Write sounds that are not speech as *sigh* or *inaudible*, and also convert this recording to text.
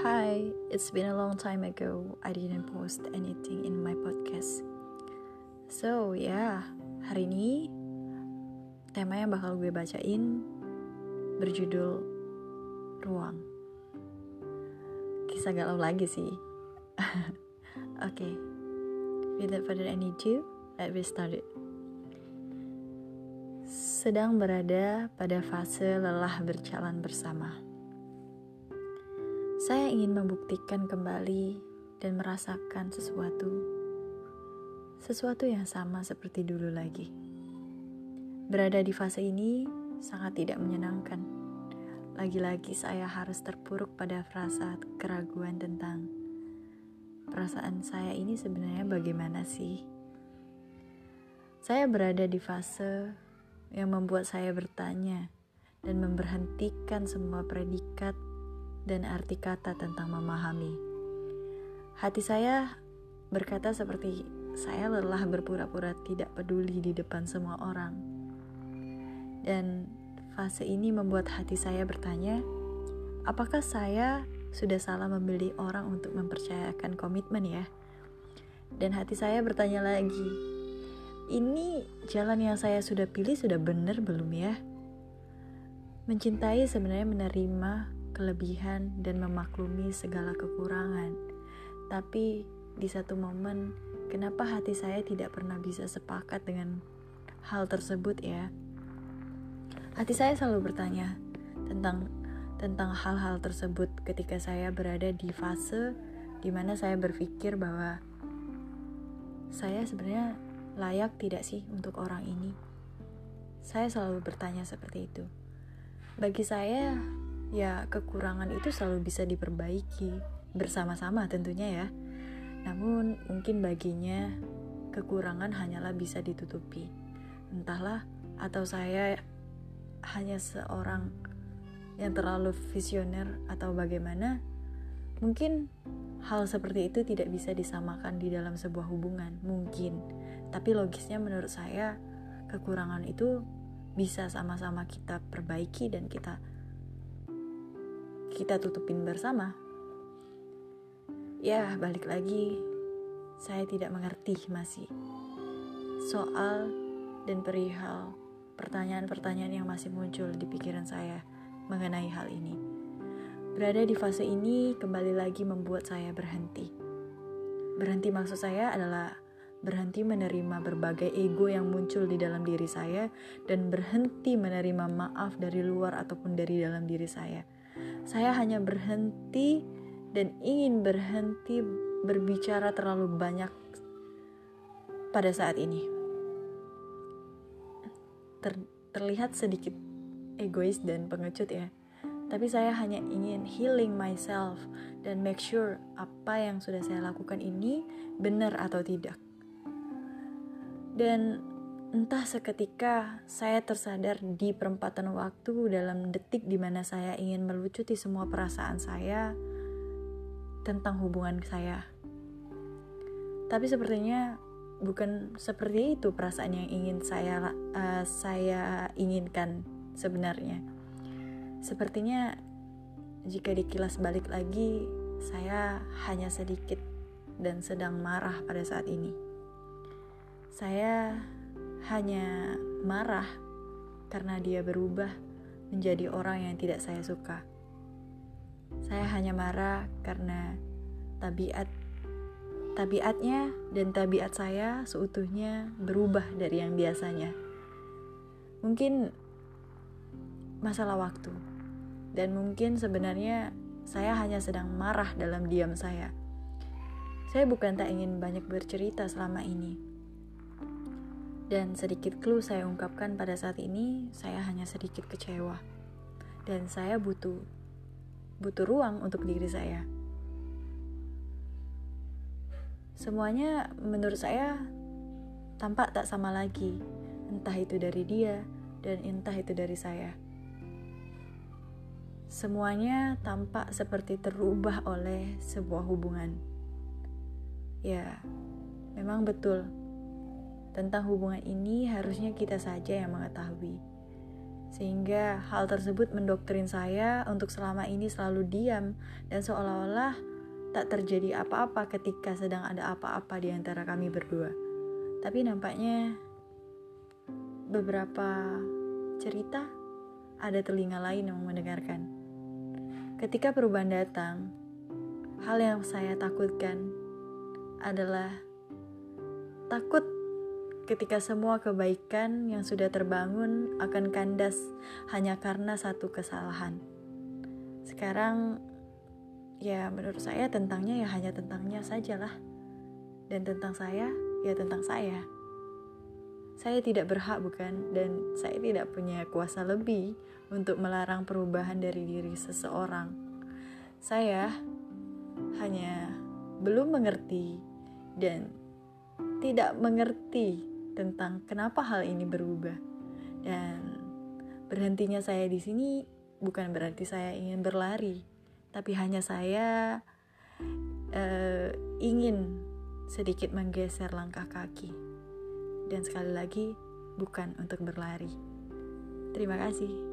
Hi, it's been a long time ago I didn't post anything in my podcast. So, ya, yeah, hari ini tema yang bakal gue bacain berjudul Ruang. Kisah galau lagi sih. *laughs* Oke. okay. Without further ado, let me start it. Sedang berada pada fase lelah berjalan bersama saya ingin membuktikan kembali dan merasakan sesuatu, sesuatu yang sama seperti dulu lagi. Berada di fase ini sangat tidak menyenangkan. Lagi-lagi saya harus terpuruk pada frasa keraguan tentang perasaan saya ini sebenarnya bagaimana sih? Saya berada di fase yang membuat saya bertanya dan memberhentikan semua predikat dan arti kata tentang memahami. Hati saya berkata seperti saya lelah berpura-pura tidak peduli di depan semua orang. Dan fase ini membuat hati saya bertanya, apakah saya sudah salah memilih orang untuk mempercayakan komitmen ya? Dan hati saya bertanya lagi, ini jalan yang saya sudah pilih sudah benar belum ya? Mencintai sebenarnya menerima kelebihan dan memaklumi segala kekurangan. Tapi di satu momen, kenapa hati saya tidak pernah bisa sepakat dengan hal tersebut ya? Hati saya selalu bertanya tentang tentang hal-hal tersebut ketika saya berada di fase di mana saya berpikir bahwa saya sebenarnya layak tidak sih untuk orang ini. Saya selalu bertanya seperti itu. Bagi saya, ya kekurangan itu selalu bisa diperbaiki bersama-sama tentunya ya. Namun mungkin baginya kekurangan hanyalah bisa ditutupi. Entahlah atau saya hanya seorang yang terlalu visioner atau bagaimana. Mungkin hal seperti itu tidak bisa disamakan di dalam sebuah hubungan, mungkin. Tapi logisnya menurut saya kekurangan itu bisa sama-sama kita perbaiki dan kita kita tutupin bersama. Ya, balik lagi, saya tidak mengerti masih soal dan perihal pertanyaan-pertanyaan yang masih muncul di pikiran saya mengenai hal ini. Berada di fase ini kembali lagi membuat saya berhenti. Berhenti maksud saya adalah berhenti menerima berbagai ego yang muncul di dalam diri saya dan berhenti menerima maaf dari luar ataupun dari dalam diri saya saya hanya berhenti dan ingin berhenti berbicara terlalu banyak pada saat ini. Ter, terlihat sedikit egois dan pengecut ya. Tapi saya hanya ingin healing myself dan make sure apa yang sudah saya lakukan ini benar atau tidak. Dan Entah seketika saya tersadar di perempatan waktu dalam detik di mana saya ingin melucuti semua perasaan saya tentang hubungan saya. Tapi sepertinya bukan seperti itu perasaan yang ingin saya uh, saya inginkan sebenarnya. Sepertinya jika dikilas balik lagi, saya hanya sedikit dan sedang marah pada saat ini. Saya hanya marah karena dia berubah menjadi orang yang tidak saya suka. Saya hanya marah karena tabiat tabiatnya dan tabiat saya seutuhnya berubah dari yang biasanya. Mungkin masalah waktu. Dan mungkin sebenarnya saya hanya sedang marah dalam diam saya. Saya bukan tak ingin banyak bercerita selama ini dan sedikit clue saya ungkapkan pada saat ini, saya hanya sedikit kecewa. Dan saya butuh butuh ruang untuk diri saya. Semuanya menurut saya tampak tak sama lagi. Entah itu dari dia dan entah itu dari saya. Semuanya tampak seperti terubah oleh sebuah hubungan. Ya, memang betul tentang hubungan ini harusnya kita saja yang mengetahui. Sehingga hal tersebut mendoktrin saya untuk selama ini selalu diam dan seolah-olah tak terjadi apa-apa ketika sedang ada apa-apa di antara kami berdua. Tapi nampaknya beberapa cerita ada telinga lain yang mendengarkan. Ketika perubahan datang, hal yang saya takutkan adalah takut ketika semua kebaikan yang sudah terbangun akan kandas hanya karena satu kesalahan. Sekarang, ya menurut saya tentangnya ya hanya tentangnya sajalah. Dan tentang saya, ya tentang saya. Saya tidak berhak bukan, dan saya tidak punya kuasa lebih untuk melarang perubahan dari diri seseorang. Saya hanya belum mengerti dan tidak mengerti tentang kenapa hal ini berubah. Dan berhentinya saya di sini bukan berarti saya ingin berlari, tapi hanya saya uh, ingin sedikit menggeser langkah kaki. Dan sekali lagi, bukan untuk berlari. Terima kasih.